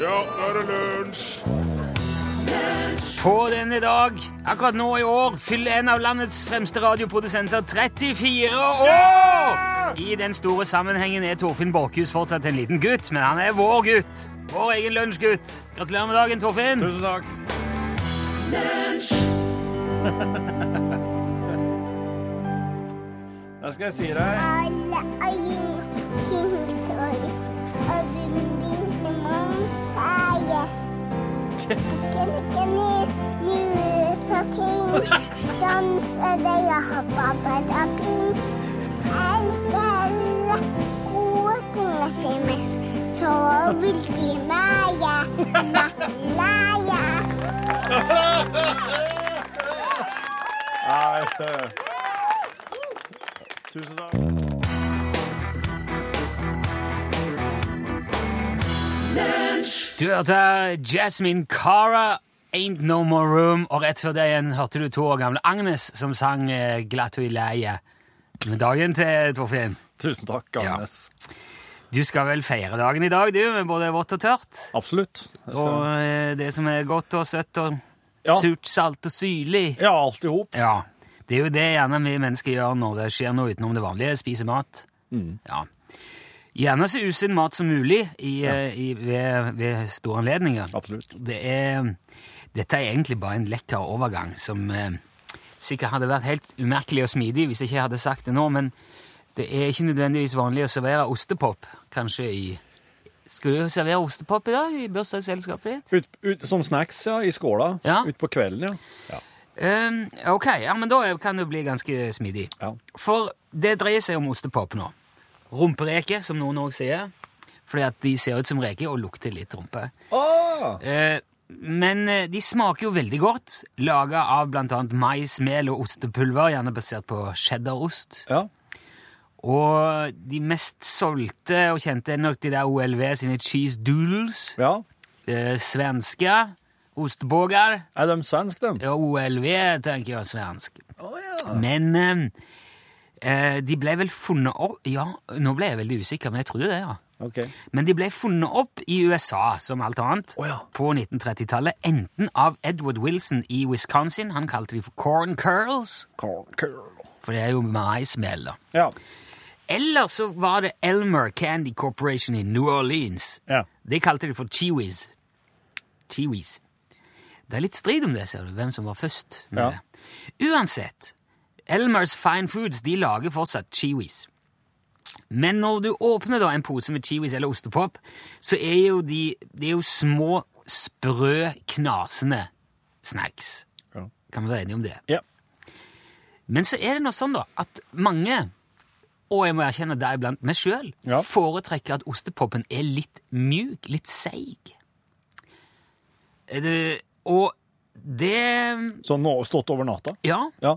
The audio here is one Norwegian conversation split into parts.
Ja, nå er det lunsj! På denne dag, akkurat nå i år, fyller en av landets fremste radioprodusenter 34 år! I den store sammenhengen er Torfinn Borchhus fortsatt en liten gutt, men han er vår gutt. Vår egen lunsjgutt. Gratulerer med dagen, Torfinn. Tusen takk. Hva skal jeg si deg? Alle Tusen takk. Du hørte Jasmine Cara, Ain't No More Room, og rett før det igjen hørte du to år gamle Agnes som sang eh, Glatt og i leie. Med dagen til Torfinn. Tusen takk, Agnes. Du skal vel feire dagen i dag, du, med både vått og tørt? Absolutt. Skal... Og eh, det som er godt og søtt og Ja. surt, salt og syrlig. Ja, alt i hop. Ja, det er jo det gjerne vi mennesker gjør når det skjer noe utenom det vanlige, spiser mat. Mm. Ja. Gjerne så usunn mat som mulig i, ja. i, ved, ved store anledninger. Absolutt. Det er, dette er egentlig bare en lekker overgang som eh, sikkert hadde vært helt umerkelig og smidig hvis jeg ikke hadde sagt det nå, men det er ikke nødvendigvis vanlig å servere ostepop, kanskje i Skal du servere ostepop i dag i bursdagsselskapet ditt? Ut, ut, som snacks, ja, i skåla. Ja. Ut på kvelden, ja. ja. Um, ok, ja, men da kan det bli ganske smidig. Ja. For det dreier seg om ostepop nå. Rumpereke, som noen også sier. Fordi at de ser ut som reker og lukter litt rumpe. Oh! Eh, men eh, de smaker jo veldig godt. Laga av bl.a. mais, mel og ostepulver, gjerne basert på cheddarost. Ja. Og de mest solgte og kjente er nok de der OLV sine cheese doodles. ja. Eh, svenske ostebåger. Er de svenske, de? Ja, OLV tenker jeg er svensk. Oh, ja. Men eh, eh, de ble vel funnet opp Ja, nå ble jeg veldig usikker, men jeg trodde det, ja. Okay. Men de ble funnet opp i USA, som alt annet, oh, ja. på 1930-tallet. Enten av Edward Wilson i Wisconsin, han kalte de for corn curls, Corn curl. for det er jo maismel, da. Ja. Eller så var det Elmer Candy Corporation i New Orleans. Ja. Det kalte de for Chewies. Chewies. Det er litt strid om det, ser du, hvem som var først med Ja. det. Uansett, Elmers Fine Foods de lager fortsatt chiwis. Men når du åpner da en pose med chiwis eller ostepop, så er jo de, de er jo små, sprø, knasende snacks. Ja. Kan vi være enige om det? Ja. Men så er det noe sånn da, at mange, og jeg må erkjenne deg blant meg sjøl, Ja. foretrekker at ostepopen er litt mjuk, litt seig. Og det Så nå stått over natta? Ja. Ja.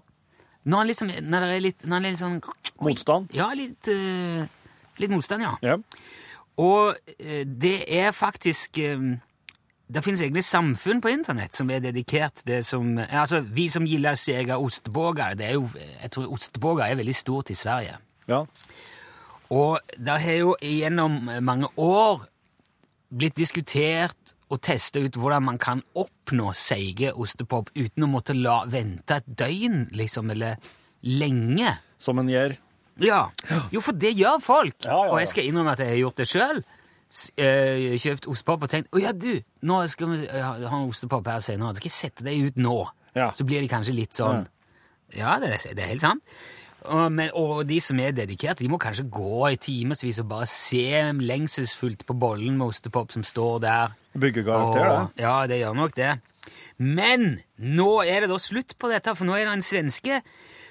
Når han liksom Når det er litt, når han er litt sånn Motstand? Ja, litt, eh, litt motstand, ja. Ja. Og eh, det er faktisk eh, Det finnes egne samfunn på internett som er dedikert det som eh, Altså, vi som gillar sega ostebågar, det er jo Jeg tror ostbåger er veldig stort i Sverige. Ja. Og det har jo gjennom mange år blitt diskutert og testa ut hvordan man kan oppnå seige ostepop uten å måtte la vente et døgn, liksom, eller lenge. Som en gjør. Ja. Jo, for det gjør folk. Ja, ja, ja. Og jeg skal innrømme at jeg har gjort det sjøl. Kjøpt ostepop og tenkt å ja, du, nå skal vi ha ha en ostepop her senere. Skal jeg sette det ut nå? Ja. Så blir de kanskje litt sånn Ja, det, det er helt sant. Og, men, og de som er dedikerte, de må kanskje gå i timevis og bare se lengselsfullt på bollen med ostepop som står der. Bygge karakter, da. Ja, det gjør nok det. Men nå er det da slutt på dette, for nå er det en svenske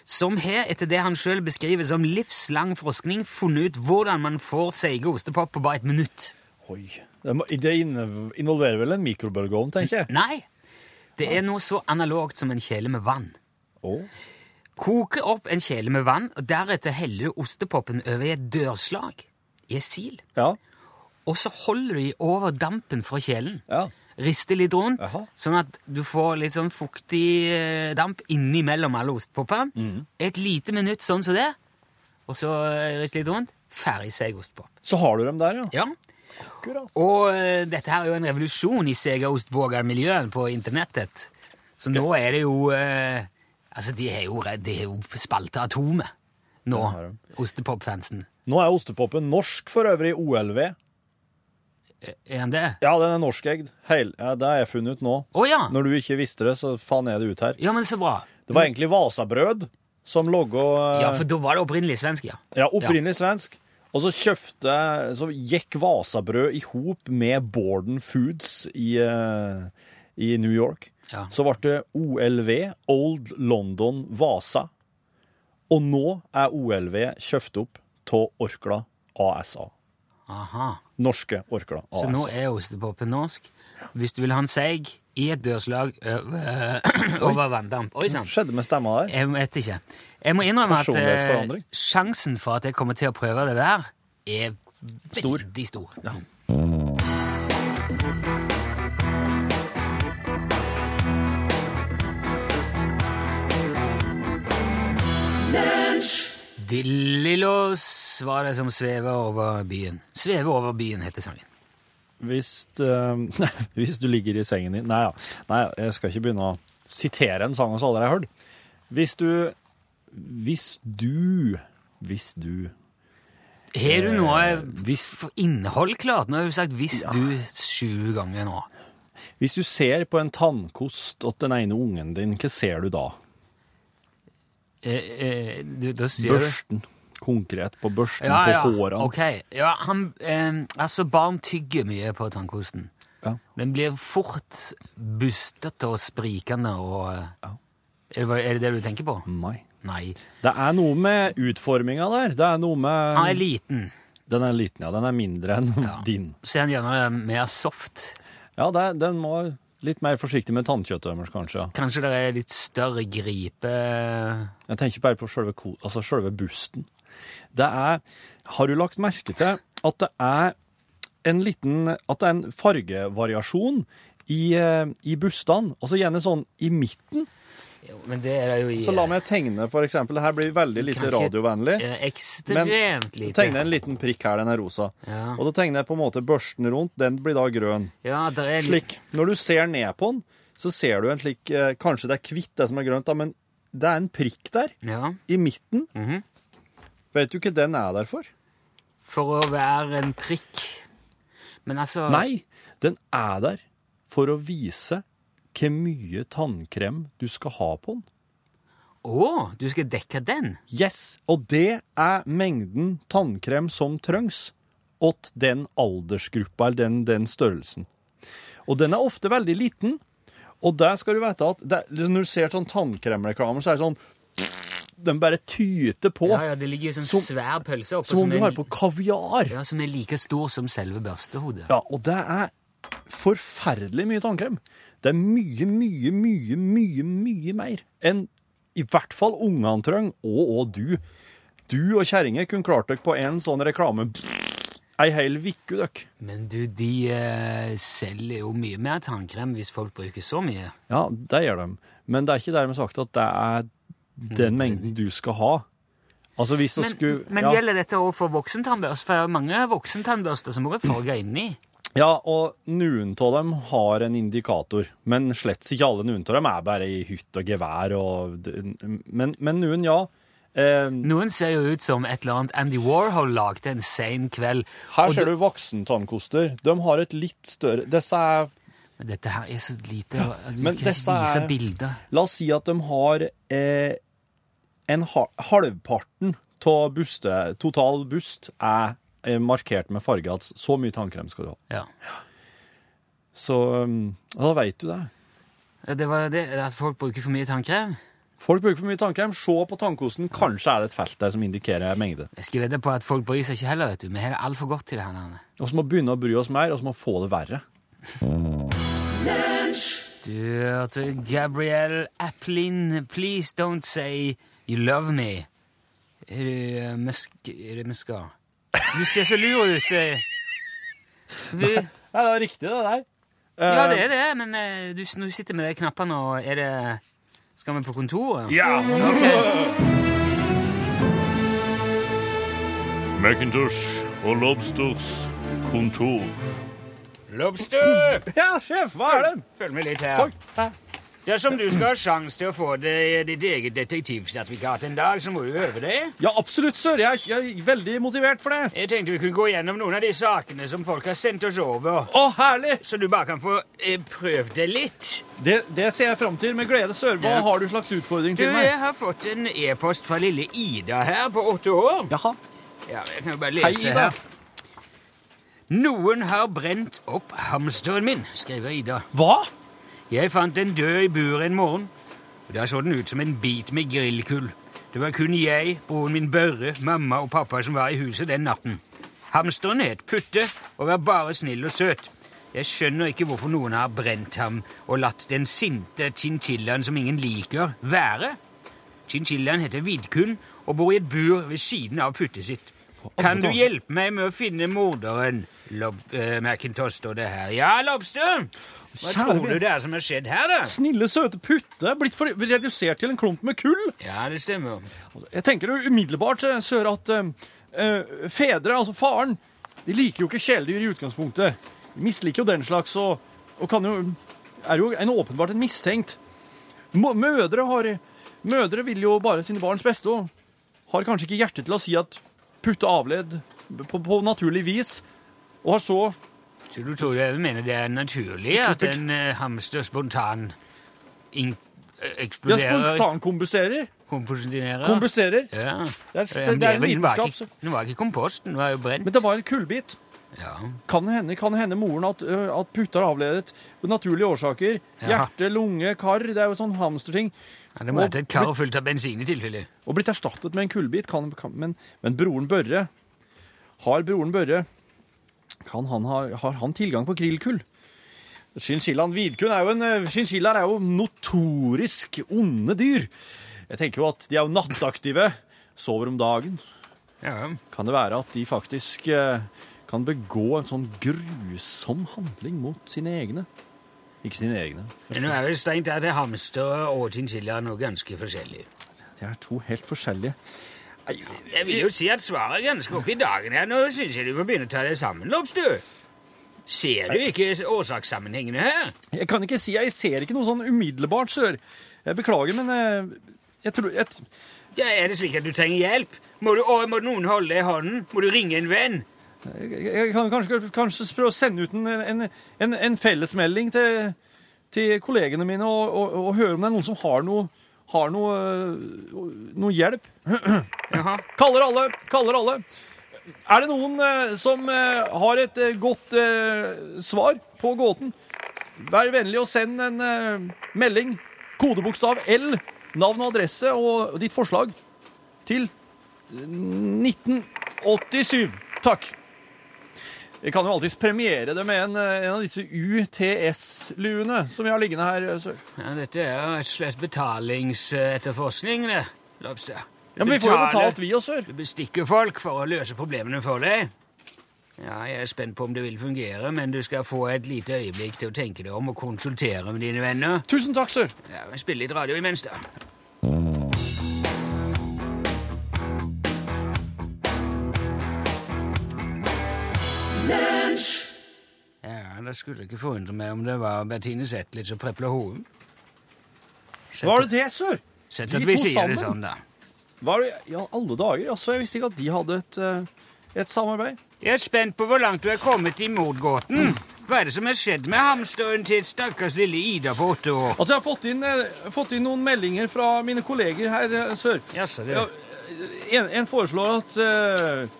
som har, etter det han sjøl beskriver som livslang forskning, funnet ut hvordan man får seige ostepop på bare et minutt. Oi. Det, involverer vel en mikrobølgeovn, tenker jeg. Nei! Det er noe så analogt som en kjele med vann. Å. Koke opp en kjele med vann, og deretter heller du ostepopen over i et dørslag i et sil. Ja. Og så holder du i over dampen fra kjelen. Ja. Rister litt rundt, Jaha. sånn at du får litt sånn fuktig eh, damp innimellom alle ostepopene. Mm. Et lite minutt sånn som det, og så rister litt rundt. Ferdig seig ostepop. Så har du dem der, ja. Ja. Akkurat. Og eh, dette her er jo en revolusjon i segaostbågermiljøet på internettet. Så nå er det jo eh, Altså, de er jo, de er jo spalta atomet nå, ostepop-fansen. Nå er ostepopen norsk for øvrig, OLV. Er den det? Ja, den er norskegd. Heil- Ja, det har jeg funnet ut nå. Å ja! Når du ikke visste det, så faen er det ut her. Ja, men så bra. Det var egentlig Vasabrød som logga Ja, for da var det opprinnelig svensk, ja. Ja, opprinnelig svensk. Og så kjøpte Så gikk Vasabrød i hop med Borden Foods i, eh, i New York. Ja. Så ble det OLV, Old London Vasa. Og nå er OLV kjøpt opp av Orkla ASA. Aha. Norske Orkla ASA. Så nå er ostepopen norsk. Hvis du vil ha en seig i et dørslag over, over vanndamp Oi sann! Skjedde med stemma der? Jeg vet ikke. Jeg må innrømme at eh, sjansen for at jeg kommer til å prøve det der, er Stor. veldig stor. Dillilås var det som svever over byen. Sveve over byen heter sangen. Hvis, eh, hvis du ligger i sengen din Nei, ja. Nei, jeg skal ikke begynne å sitere en sang som aldri har hørt. Hvis du Hvis du Hvis du Har du noe Eh, hvis- for innhold klart? Nå har du sagt 'hvis du' sju ganger nå. Hvis du ser på en tannkost åt den ene ungen din, hva ser du da? Eh, eh, du, da sier du Børsten. Konkret på børsten, ja, på ja. hårene. Ok. Ja, han, eh, altså, barn tygger mye på tannkosten. Ja. Den blir fort bustete og sprikende og ja. er, det, er det det du tenker på? Nei. Nei. Det er noe med utforminga der. Det er noe med Han er liten, Den er liten, ja. Den er mindre enn Ja. din. så er den gjerne mer soft. Ja, det, den må litt mer forsiktig med tannkjøttet deres, kanskje. Kanskje det er litt større gripe Jeg tenker bare på selve, altså selve busten. Det er Har du lagt merke til at det er en liten At det er en fargevariasjon i, eh, i bustene? Altså gjerne sånn i midten. Jo, Men det er det jo i Så la meg tegne, for eksempel. Det her blir veldig lite radiovennlig. ekstremt lite. Tegne en liten prikk her, den er rosa. Ja. Og da tegner jeg på en måte børsten rundt. Den blir da grønn. Ja, der er Slik. Når du ser ned på den, så ser du en slik eh, Kanskje det er hvitt, det som er grønt, da, men det er en prikk der, Ja. i midten. Mhm. Vet du hva den er der for? For å være en prikk. Men altså Nei, den er der for å vise hvor mye tannkrem du skal ha på den. Å, du skal dekke den? Yes, og det er mengden tannkrem som trengs åt den aldersgruppa, eller den, den størrelsen. Og den er ofte veldig liten, og der skal du vite at det, når du ser sånn tannkremreklamer, så er det sånn Den bare tyter på, Ja, ja, det ligger jo sånn Som- svær pølse oppe som om du har på kaviar. ja, som er like stor som selve børstehodet. Ja, og det er forferdelig mye tannkrem. Det er mye, mye, mye, mye, mye mer enn i hvert fall ungene trenger, og, og du. Du og kjerringa kunne klart dere på en sånn reklame ei hel uke, dere. Men du, de eh, selger jo mye mer tannkrem hvis folk bruker så mye. Ja, det gjør de. Men det er ikke dermed sagt at det er den mengden du skal ha. Altså hvis det Men, skulle men gjelder dette òg for voksentannbørster? For det er mange voksentannbørster som også er farga inni. Ja, og noen av dem har en indikator, men slett ikke alle. Noen av dem er bare i hytt og gevær. Og, men, men noen, ja. Eh, Noen ser jo ut som et eller annet Andy Warhol lagde en sen kveld. Her ser du du voksentannkoster. De har et litt større Disse er Men dette her er så lite. Du men kan ikke vise er- bilder. La oss si at de har eh, en halvparten av buste, total bust er markert med farge at så mye tannkrem skal du ha. Ja. Så um, da veit du det. Det var det at folk bruker for mye tannkrem. Folk bruker for mye tannkrem. Se på tannkosten. Kanskje er det et felt der som indikerer mengde. Jeg skal vedde på at folk bryr seg ikke heller, vet du. Vi har det altfor godt til det her. Og så må begynne å bry oss mer, og så må vi få det verre. Du hørte Gabrielle Applin, Please Don't Say You Love Me. Er du eh. Er det? Du ser så lur ut. eh. Vi, Ja, det er riktig, det der. ja, det er det, men eh, du, når du sitter med de knappene og er det Skal vi på kontoret? Ja! Ok. Macintosh og Lobsters kontor. Lobster! Ja, sjef, hva er det? Følg med litt her. Hæ? Dersom du skal ha sjanse til å få deg ditt eget detektivsertifikat en dag, så må du øve deg. Ja, absolutt, sør. Jeg jeg er veldig motivert for det. Jeg tenkte vi kunne gå gjennom noen av de sakene som folk har sendt oss over. Å, herlig! Så du bare kan få eh, prøvd det litt. Det, det ser jeg fram til med glede, sør. Hva Ja. har du slags utfordring Du, til meg? jeg har fått en e-post fra lille Ida her på åtte år. Jaha. Ja, jeg kan jo bare Hei, lese Ida. her. Noen har brent opp hamsteren min, skriver Ida. Hva? Jeg fant den død i buret en morgen. og Da så den ut som en bit med grillkull. Det var kun jeg, broren min Børre, mamma og pappa som var i huset den natten. Hamsteren het Putte og var bare snill og søt. Jeg skjønner ikke hvorfor noen har brent ham og latt den sinte chinchillaen som ingen liker, være. Chinchillaen heter Vidkun og bor i et bur ved siden av Putte sitt. Kan du hjelpe meg med å finne morderen? Lob uh, Macintosh står det her. Ja, Lobster? Hva tror du det er som har skjedd her, da? Snille, søte putte blitt for, redusert til en klump med kull? Ja, det stemmer. Jeg tenker jo umiddelbart, eh, sør, at eh, fedre, altså faren, de liker jo ikke kjæledyr i utgangspunktet. De misliker jo den slags, og, og kan jo, er jo en åpenbart en mistenkt. Mødre, har, mødre vil jo bare sine barns beste, og har kanskje ikke hjerte til å si at putte avled på, på naturlig vis, og har så Så du tror jeg mener det er naturlig at en eh, hamster spontan eh, Ja, spontan spontankombusterer. Komposterer? Kombusterer. Ja. Det er, Ja, det er en vitenskap. Den var ikke kompost, den var jo brent. Men det var en kullbit. Ja. Kan hende, kan hende moren at, at putter avledet av naturlige årsaker. Ja. Hjerte, lunge, kar. Det er jo sånn hamsterting. Ja, det må ha et kar fullt av bensin i tilfelle. Og blitt erstattet med en kullbit. Kan, kan, men, men broren Børre Har broren Børre han ha, Har han tilgang på grillkull? Chinchillaen Vidkun er jo en Chinchillaer er jo notorisk onde dyr. Jeg tenker jo at de er jo nattaktive. Sover om dagen. Ja. Kan det være at de faktisk eh, kan begå en sånn grusom handling mot sine egne? Ikke sine egne. Nå er vel strengt tatt hamster og chinchilla noe ganske forskjellig. Det er to helt forskjellige. Jeg vil jo si at svaret er ganske oppe i dagen her. Nå syns jeg du må begynne å ta deg sammen, Lobster. Ser du ikke årsakssammenhengene her? Jeg kan ikke si, jeg ser ikke noe sånn umiddelbart, sør. Jeg beklager, men eh, jeg tror jeg, Ja, Er det slik at du trenger hjelp? Må, du, å, må noen holde deg i hånden? Må du ringe en venn? jeg kan kanskje, kanskje prøve å sende ut en, en, en, en fellesmelding til, til kollegene mine og, og, og høre om det er noen som har noe, har noe, øh, noe hjelp. Jaha. Kaller alle, kaller alle. Er det noen eh, som eh, har et eh, godt eh, svar på gåten? Vær vennlig og send en eh, melding, kodebokstav L, navn og adresse og ditt forslag til 1987. Takk. Vi kan jo alltids premiere det med en, eh, en av disse UTS-luene som vi har liggende her. eh, sør. Ja, Dette er jo et slett betalingsetterforskning, det, Lobster. Ja, men vi får jo betalt, vi også, sør. Du bestikker folk for å løse problemene for deg. Ja, Jeg er spent på om det vil fungere, men du skal få et lite øyeblikk til å tenke deg om og konsultere med dine venner. Tusen takk, sør. Ja, vi Spille litt radio imens, da. Det skulle ikke forundre meg om det var Bertine Zetlitz og Preple Hoem. Var det det, sør? Sett at vi sier det sånn, da. Var det, ja, alle dager. Altså, jeg visste ikke at de hadde et, eh, et samarbeid. Jeg er spent på hvor langt du er kommet i mordgåten. Hva er det som har skjedd med hamsteren til stakkars lille Ida på åtte år? Altså, jeg har fått inn, eh, fått inn noen meldinger fra mine kolleger her eh, sør. Jaså, det Ja, en, en foreslår at eh,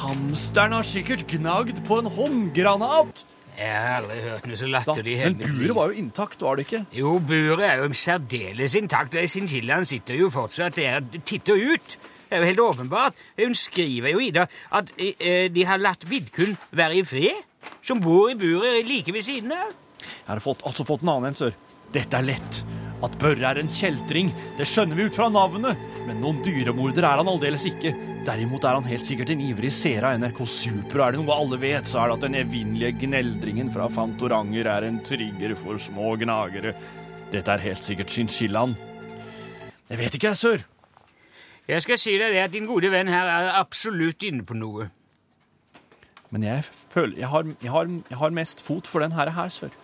hamsteren har sikkert gnagd på en håndgranat. Jeg har aldri hørt noe så latterlig Men buret var jo intakt, var det ikke? Jo, buret er jo særdeles intakt. og Chinchillaen sitter jo fortsatt der titter ut. Det er jo helt åpenbart. Hun skriver jo, Ida, at eh, de har latt Vidkun være i fred, som bor i buret like ved siden av. Jeg har fått, altså fått en annen en, sør. Dette er lett. At Børre er en kjeltring, det skjønner vi ut fra navnet. Men noen dyremorder er han aldeles ikke. Derimot er han helt sikkert en ivrig seer av NRK Super, og er det noe alle vet, så er det at den evinnelige gneldringen fra Fantoranger er en trigger for små gnagere. Dette er helt sikkert chinchillaen. Jeg vet ikke, jeg, sør. Jeg skal si deg det at din gode venn her er absolutt inne på noe. Men jeg føler jeg har, jeg har, jeg har mest fot for den her, her, sør.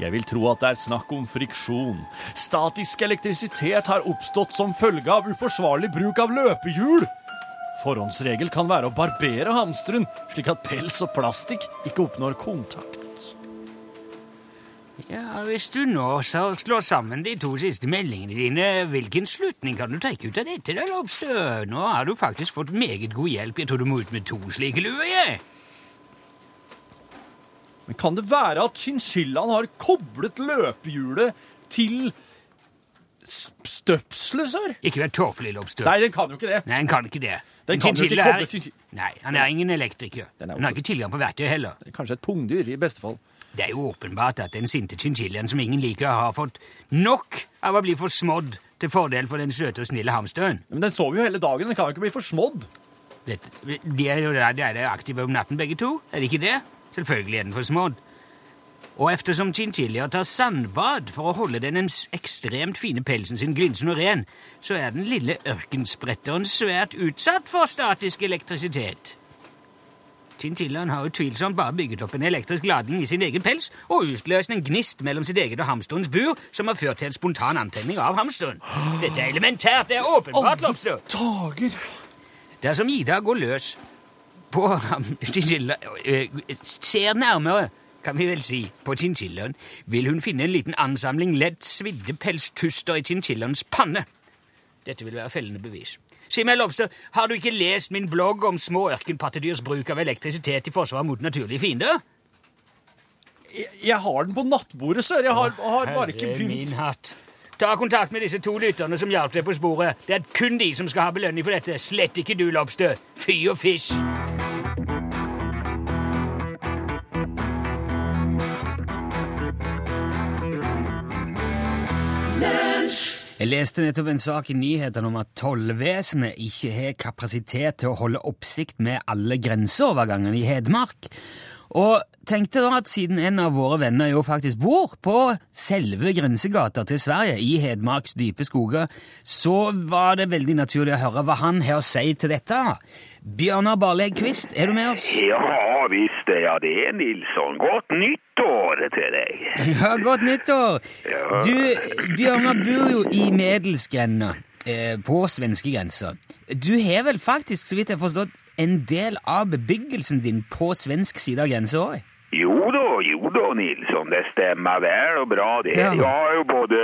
Jeg vil tro at det er snakk om friksjon. Statisk elektrisitet har oppstått som følge av uforsvarlig bruk av løpehjul. Forhåndsregel kan være å barbere hamsteren, slik at pels og plastikk ikke oppnår kontakt. Ja, Hvis du nå slår sammen de to siste meldingene dine, hvilken slutning kan du trekke ut av dette? da, Lobstø? Nå har du faktisk fått meget god hjelp. Jeg tror du må ut med to slike luer. jeg. Men kan det være at chinchillaen har koblet løpehjulet til støpselet, sør? Ikke vær tåpelig, Lobster. Nei, den kan jo ikke det. Nei, den kan ikke det. Den kan jo ikke koble er- Nei, han er ingen elektriker. Den er Han har ikke tilgang på verktøy heller. Kanskje et pungdyr, i beste fall. Det er jo åpenbart at den sinte chinchillaen som ingen liker, har fått nok av å bli forsmådd til fordel for den søte og snille hamsteren. Men den sover jo hele dagen, den kan jo ikke bli forsmådd. Dette, de er jo de er aktive om natten, begge to. Er det ikke det? Selvfølgelig er den forsmådd. Og eftersom chinchillaer tar sandbad for å holde den ekstremt fine pelsen sin glinsende og ren, så er den lille ørkenspretteren svært utsatt for statisk elektrisitet. Chinchillaen har utvilsomt bare bygget opp en elektrisk ladning i sin egen pels og utløst en gnist mellom sitt eget og hamsterens bur, som har ført til en spontan antenning av hamsteren. Dette er elementært, det er åpenbart, Lobster. Dersom Ida går løs på øh, ser nærmere, kan vi vel si, på chinchillaen, vil hun finne en liten ansamling lett svidde pelstuster i chinchillaens panne. Dette vil være fellende bevis. Si meg, Lobster, har du ikke lest min blogg om små ørkenpattedyrs bruk av elektrisitet i forsvar mot naturlige fiender? Jeg, jeg har den på nattbordet, sør. Jeg har, har bare ikke begynt. Herre min hatt. Ta kontakt med disse to lytterne som hjalp deg på sporet. Det er kun de som skal ha belønning for dette. Slett ikke du, Lobster. Fy og fysj. Jeg leste nettopp en sak i nyhetene om at tollvesenet ikke har kapasitet til å holde oppsikt med alle grenseovergangene i Hedmark. Og tenkte da at siden en av våre venner jo faktisk bor på selve grensegata til Sverige, i Hedmarks dype skoger, så var det veldig naturlig å høre hva han har å si til dette. Bjørnar Barleg Kvist, er du med oss? Ja, visst er det, Nilsson. Godt nyttår til deg. Ja, godt nyttår! Du, Bjørnar bor jo i Medelsgrenda, eh, på svenskegrensa. Du har vel faktisk, så vidt jeg har forstått, en del av bebyggelsen din på svensk side av grensa òg? Jo da, jo da, Nilsson. Det stemmer vel og bra, det. Ja. Jeg har jo både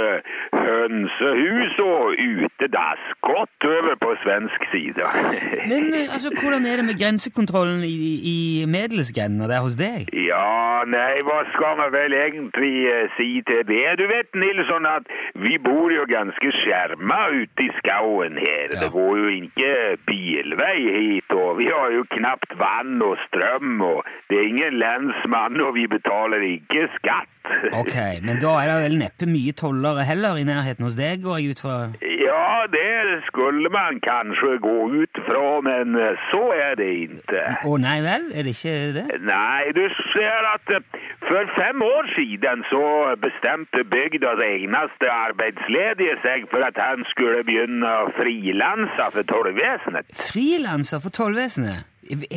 hønsehus og utedass godt over på svensk side. Men eh, altså, hvordan er det med grensekontrollen i, i Medelsgrenda der hos deg? Ja, nei, hva skal man vel egentlig eh, si til det? Du vet, Nilsson, at vi bor jo ganske skjerma ute i skauen her. Ja. Det går jo ikke bilvei hit, og vi har jo knapt vann og strøm, og det er ingen lensmann, og vi betaler ikke skatt. Ok, men da er det vel neppe mye tollere heller i nærheten hos deg, går jeg ut fra? Ja, det skulle man kanskje gå ut fra, men så er det ikke. Å nei vel, er det ikke det? Nei, du ser at eh, for fem år siden så bestemte bygdas eneste arbeidsledige seg for at han skulle begynne å frilanse for tollvesenet. Frilanser for tollvesenet?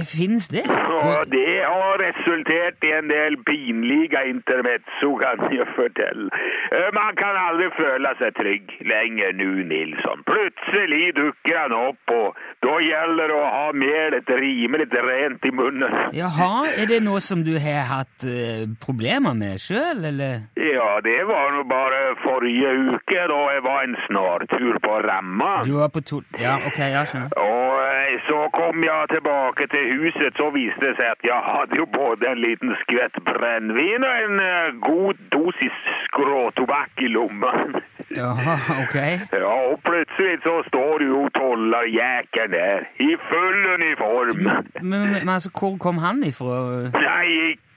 Fins det? Ja, det har resultert i en del pinlige intermezzo, kan jeg fortelle. Eh, Man kan aldri føle seg trygg lenger nå, Nilsson. Plutselig dukker han opp, og da gjelder det å ha melet rimelig rent i munnen. Jaha, er det noe som du har hatt uh, problemer med sjøl, eller? Ja, det var nå bare forrige uke, da jeg var en snartur på Ramma. Du var på tur... Ja, ok, jeg skjønner. Og eh, så kom jeg tilbake til huset, så viste det seg at jeg hadde jo både en liten skvett brennevin og en eh, god dosis skråtobakk i lommen. Jaha, ok. Ja, og plutselig så står jo tollerjækeren der, i full uniform. Men, men altså, hvor kom han ifra? Nei,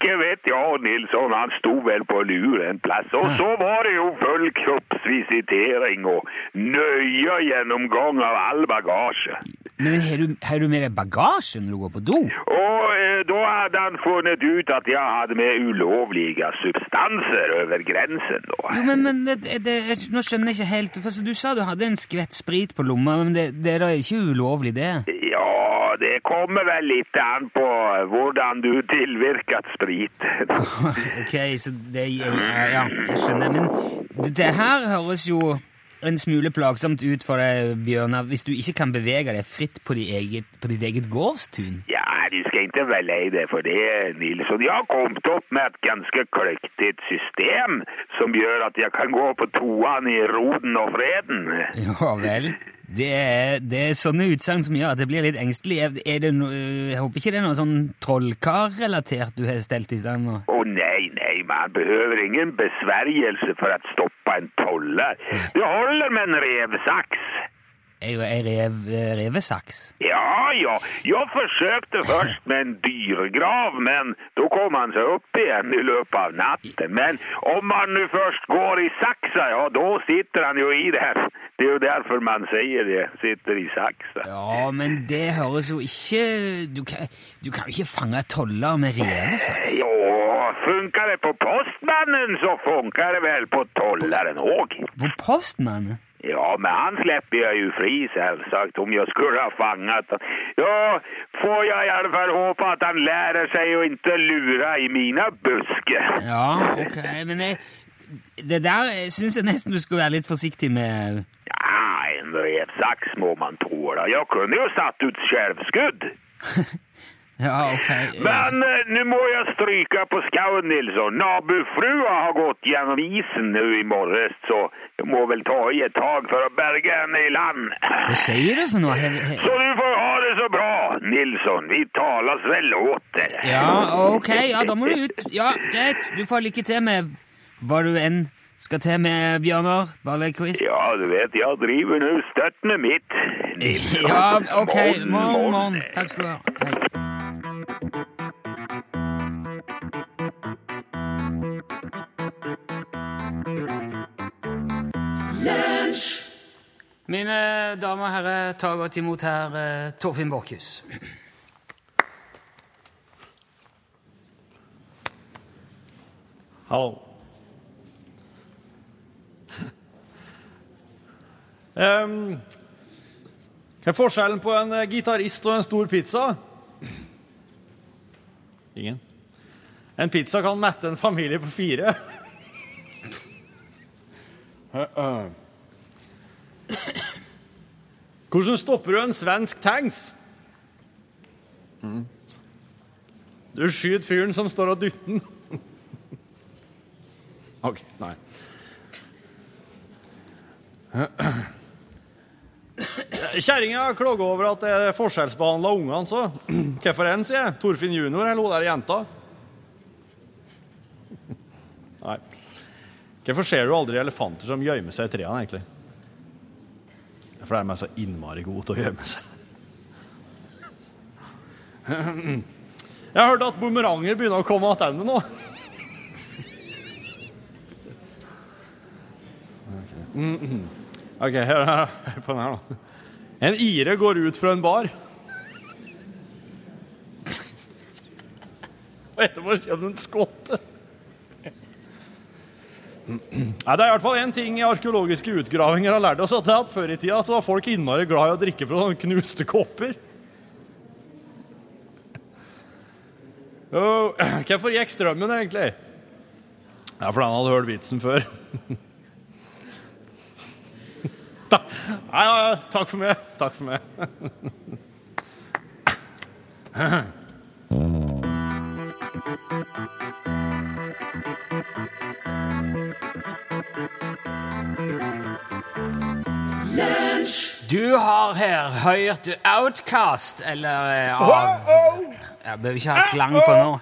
ikke vet jeg, Nilsson. Han sto vel på lur en plass. Og så var det jo full kroppsvisitering og nøye gjennomgang av all bagasje. Men har du, med deg bagasje når du går på do? Og eh, da hadde han funnet ut at jeg hadde med ulovlige substanser over grensen. da. Jo, men, men det, det, jeg- nå skjønner jeg ikke helt, for så Du sa du hadde en skvett sprit på lomma, men det, det er da ikke ulovlig, det? Ja, det kommer vel litt an på hvordan du tilvirket sprit. Ok, så det Ja, ja, jeg skjønner. Men det- det her høres jo en smule plagsomt ut for deg, Bjørnar, hvis du ikke kan bevege deg fritt på, de eget, på ditt eget gårdstun. Ja, du skal ikke være lei deg for det, Nilsson. Jeg har kommet opp med et ganske kløktig system som gjør at jeg kan gå på toan i roden og freden. Ja vel. Det er, det er sånne utsagn som gjør at jeg blir litt engstelig. Er, det no, jeg håper ikke det er noe sånn trollkarrelatert du har stelt i stand nå? Å nei. Man behøver ingen besvergelse for å stoppe en tolle. Det holder med en revsaks. Ei rev, eh, revesaks? Ja, ja, Jeg forsøkte først med en dyrgrav, men da kom han seg opp igjen i løpet av natten. Men om han nå først går i saksa, ja da sitter han jo i der. Det er jo derfor man sier det, sitter i saksa. Ja, men det høres jo ikke Du kan, du kan jo ikke fange toller med revesaks. Jo, funkar det på postmannen så funka det vel på tolleren òg. På postmannen? Ja, men han slipper jeg jo fri selvsagt, om jeg skulle ha fanget han. Ja, får jeg i håpe att han lærer seg å ikke lura i mine busker. Ja, ok, men jeg, det der syns jeg nesten du skulle være litt forsiktig med. Ja, en revsaks må man tåle. Jeg kunne jo satt ut självskudd. Ja, ok. Men eh, nå må jeg stryke på skauen, Nilsson. Nabofrua har gått gjennom isen nå i morges, så jeg må vel ta i et tag for å berge henne i land. Hva sier du for noe? He, he, Så du får ha det så bra, Nilsson. Vi talas vel åter. ja, ok, ja, da må du ut. Ja, greit. Du får lykke til med hva du enn skal til med, Bjørnar Barlekvist. Ja, du vet, jeg driver nå støttene mitt, Nilsson. Ja, ok. Morgen, morgen. Takk skal du ha. Hei. Mine damer og herrer, ta godt imot her eh, Torfinn Borchhus. Hallo. um, hva er forskjellen på en eh, gitarist og en stor pizza? Ingen. En pizza kan mette en familie på fire. Hvordan stopper du en svensk tanks? Du skyter fyren som står og dytter den. OK. Nei. Kjerringa klager over at er forskjellsbehandla ungene, så hvorfor en, sier jeg. Torfinn junior eller hun der jenta? Hvorfor ser du aldri elefanter som gjemmer seg i trærne, egentlig? For de er så innmari gode til å gjemme seg. Jeg har hørt at bumeranger begynner å komme tilbake nå. Ok, hør, hør, på den her, da. En ire går ut fra en bar. Og etterpå kommer en skotte. Nei, det er i hvert fall én ting arkeologiske utgravinger har lært oss, at det er at før i tida så var folk innmari glad i å drikke fra sånne knuste kopper. Oh, hvorfor gikk strømmen, egentlig? Ja, for han hadde hørt vitsen før. Ja, ja, ja, takk for meg. Takk for meg. Du har her hørt Outcast, eller eh, av Jeg behøver ikke ha klang på nå.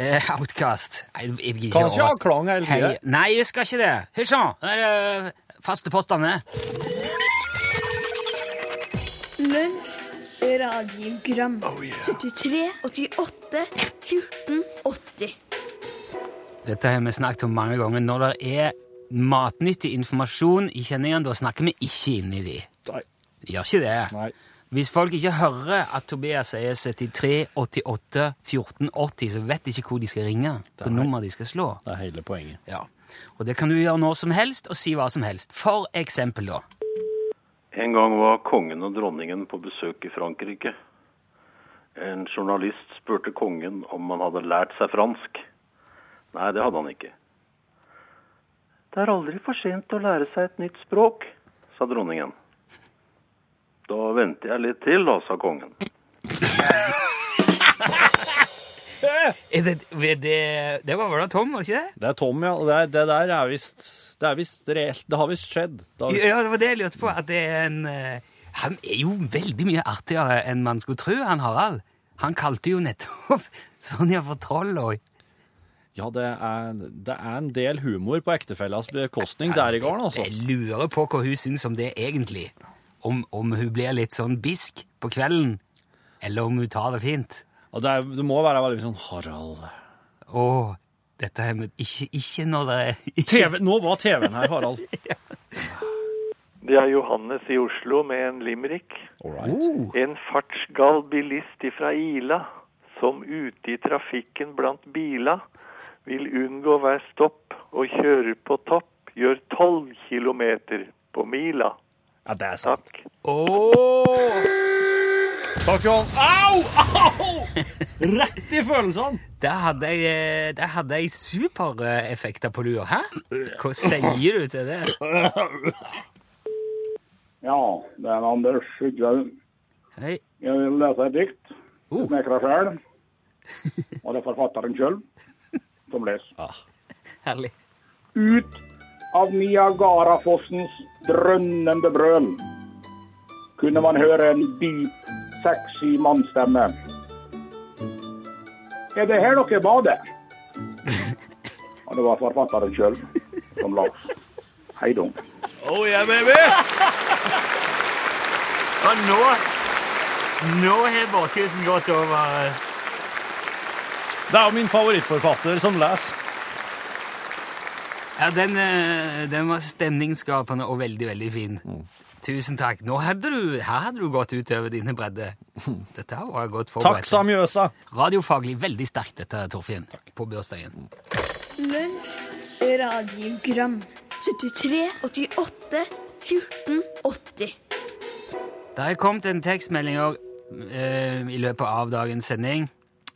Uh, outcast. Nei, jeg gidder ikke Kan ikke ha klang hele tida. Nei, jeg skal ikke det. Hysj nå! Her er det faste postene. Lunsj, radiogram 73, 88, 14, 80 Dette har vi snakket om mange ganger. Når det er matnyttig informasjon i kjenningene, da snakker vi ikke inn i de. Nei. Gjør ikke det. Nei. Hvis folk ikke hører at Tobias sier 73 88 14 80, så vet de ikke hvor de skal ringe. På nummer de skal slå. Det er hele poenget. Ja. Og det kan du gjøre når som helst, og si hva som helst. For eksempel, da. En gang var kongen og dronningen på besøk i Frankrike. En journalist spurte kongen om han hadde lært seg fransk. Nei, det hadde han ikke. Det er aldri for sent å lære seg et nytt språk, sa dronningen. Da venter jeg litt til, da, sa kongen. Er det, det, det var vel da Tom, var det ikke det? Det er Tom, ja. Og det, er, det der er visst Det er visst reelt. Det har visst skjedd. Det har visst... Ja, det var det jeg lurte på. At det er en eh, Han er jo veldig mye artigere enn man skulle tro, han Harald. Han kalte jo nettopp Sonja for troll òg. Ja, det er, det er en del humor på ektefellas bekostning der i gården, altså. Jeg lurer på hva hun syns om det egentlig. Om, om hun blir litt sånn bisk på kvelden, eller om hun tar det fint. Og det, er, det må være veldig sånn Harald Å, dette er med Ikke, ikke når det er ikke, TV, Nå var TV-en her, Harald. Det er Johannes i Oslo med en limerick. All right. En fartsgal bilist ifra Ila, som ute i trafikken blant bila, vil unngå hver stopp og kjører på topp, gjør tolv kilometer på mila. Ja, det er sant. Takk. Oh. Takk, Johan. Au! Au! Rett i følelsene! Der hadde jeg, eh, der hadde jeg supereffekter på lua. Hæ? Hva sier du til det? Ja, det er Anders Skyglaug. Hei. Jeg vil lese et dikt. Oh. Snekra sjøl. Og det er forfatteren sjøl som leser. Herlig. Ut av Niagarafossens drønnende brøl kunne man høre en dyp, sexy mannsstemme. Er det her dere bader? Og det var forfatteren sjøl som las. Heidung. Oh yeah, baby! Og nå Nå har bakhusen gått over Det er jo min favorittforfatter som leser. Ja, den, eh, den var stemningsskapende og veldig, veldig fin. Tusen takk. Nå hadde du, her hadde du gått utover dine bredder. Dette var godt forberedt. Takk, Samjøsa. Radiofaglig veldig sterkt, dette, Torfinn, på bursdagen. Lunsj, radiogram 73, 88, 14, 80 Det har kommet en tekstmelding òg i løpet av dagens sending.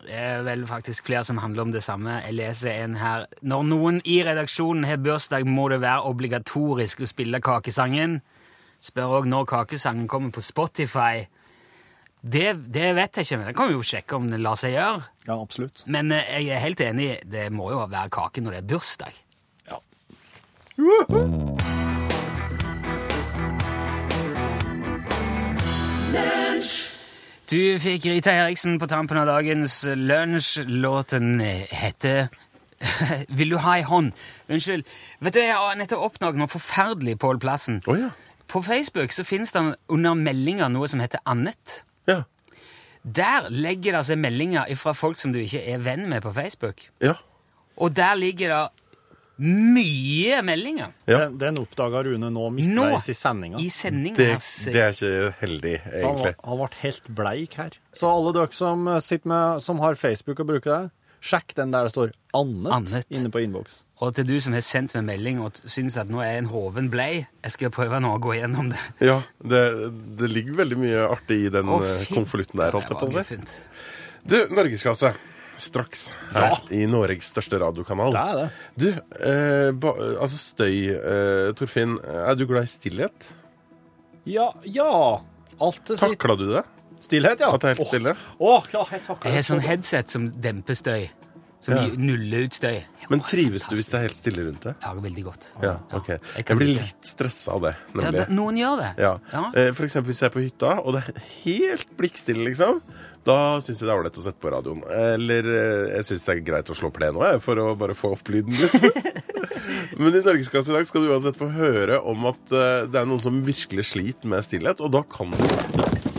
Det er vel faktisk flere som handler om det samme. Jeg leser en her. Når noen i redaksjonen har bursdag, må det være obligatorisk å spille Kakesangen. Spør òg når Kakesangen kommer på Spotify. Det, det vet jeg ikke, men det kan vi jo sjekke om det lar seg gjøre. Ja, absolutt. Men eh, jeg er helt enig, det må jo være kake når det er bursdag. Ja. Du fikk Rita Eriksen på tampen av dagens lunsj. Låten heter Vil du ha ei hånd? Unnskyld. Vet du, Jeg har nettopp oppdaget noe forferdelig, Pål Plassen. Oh, ja. På Facebook så finnes det under meldinger noe som heter Annet. Ja. Der legger det seg meldinger fra folk som du ikke er venn med på Facebook. Ja. Og der ligger det mye meldinger. Ja. Den, den oppdaga Rune nå midtveis i sendinga. i sendinga. Det, det er ikke heldig, egentlig. Han, han ble helt bleik her. Så alle dere som, eh, sitter med, som har Facebook og bruker det, sjekk den der det står 'Annet', Annet. inne på innboks. Og til du som har sendt meg melding og syns at nå er en hoven blei, jeg skal prøve nå å gå gjennom det. Ja, det, det ligger veldig mye artig i den eh, konvolutten der, holdt jeg på å si. Du, Norgesklasse. Straks her i Norges største radiokanal. Det er det. Du, eh, ba, altså støy. Eh, Torfinn, er du glad i stillhet? Ja, ja. Alt til sitt. Takla du det? Stillhet, ja. At det er helt stille? Åh, ja, jeg takler Jeg har det sånn headset som demper støy. Som Ja. gir- nuller ut støy. Men trives du hvis det er helt stille rundt deg? Ja, veldig godt. Ja, ok. jeg Jeg blir like. litt stressa av det, Ja, nemlig. det, noen gjør det. Ja. Ja. Eh, For eksempel hvis jeg er på hytta, og det er helt blikkstille, liksom. Da syns jeg det er ålreit å sette på radioen. Eller eh, jeg syns det er greit å slå plenen nå, jeg, for å bare få opp lyden litt. Men i Norgesklasse i dag skal du uansett få høre om at eh, det er noen som virkelig sliter med stillhet, og da kan du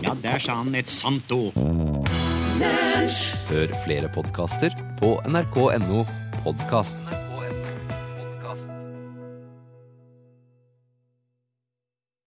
Ja, der sa han et sant ord. Hør flere podkaster på nrk.no podkast.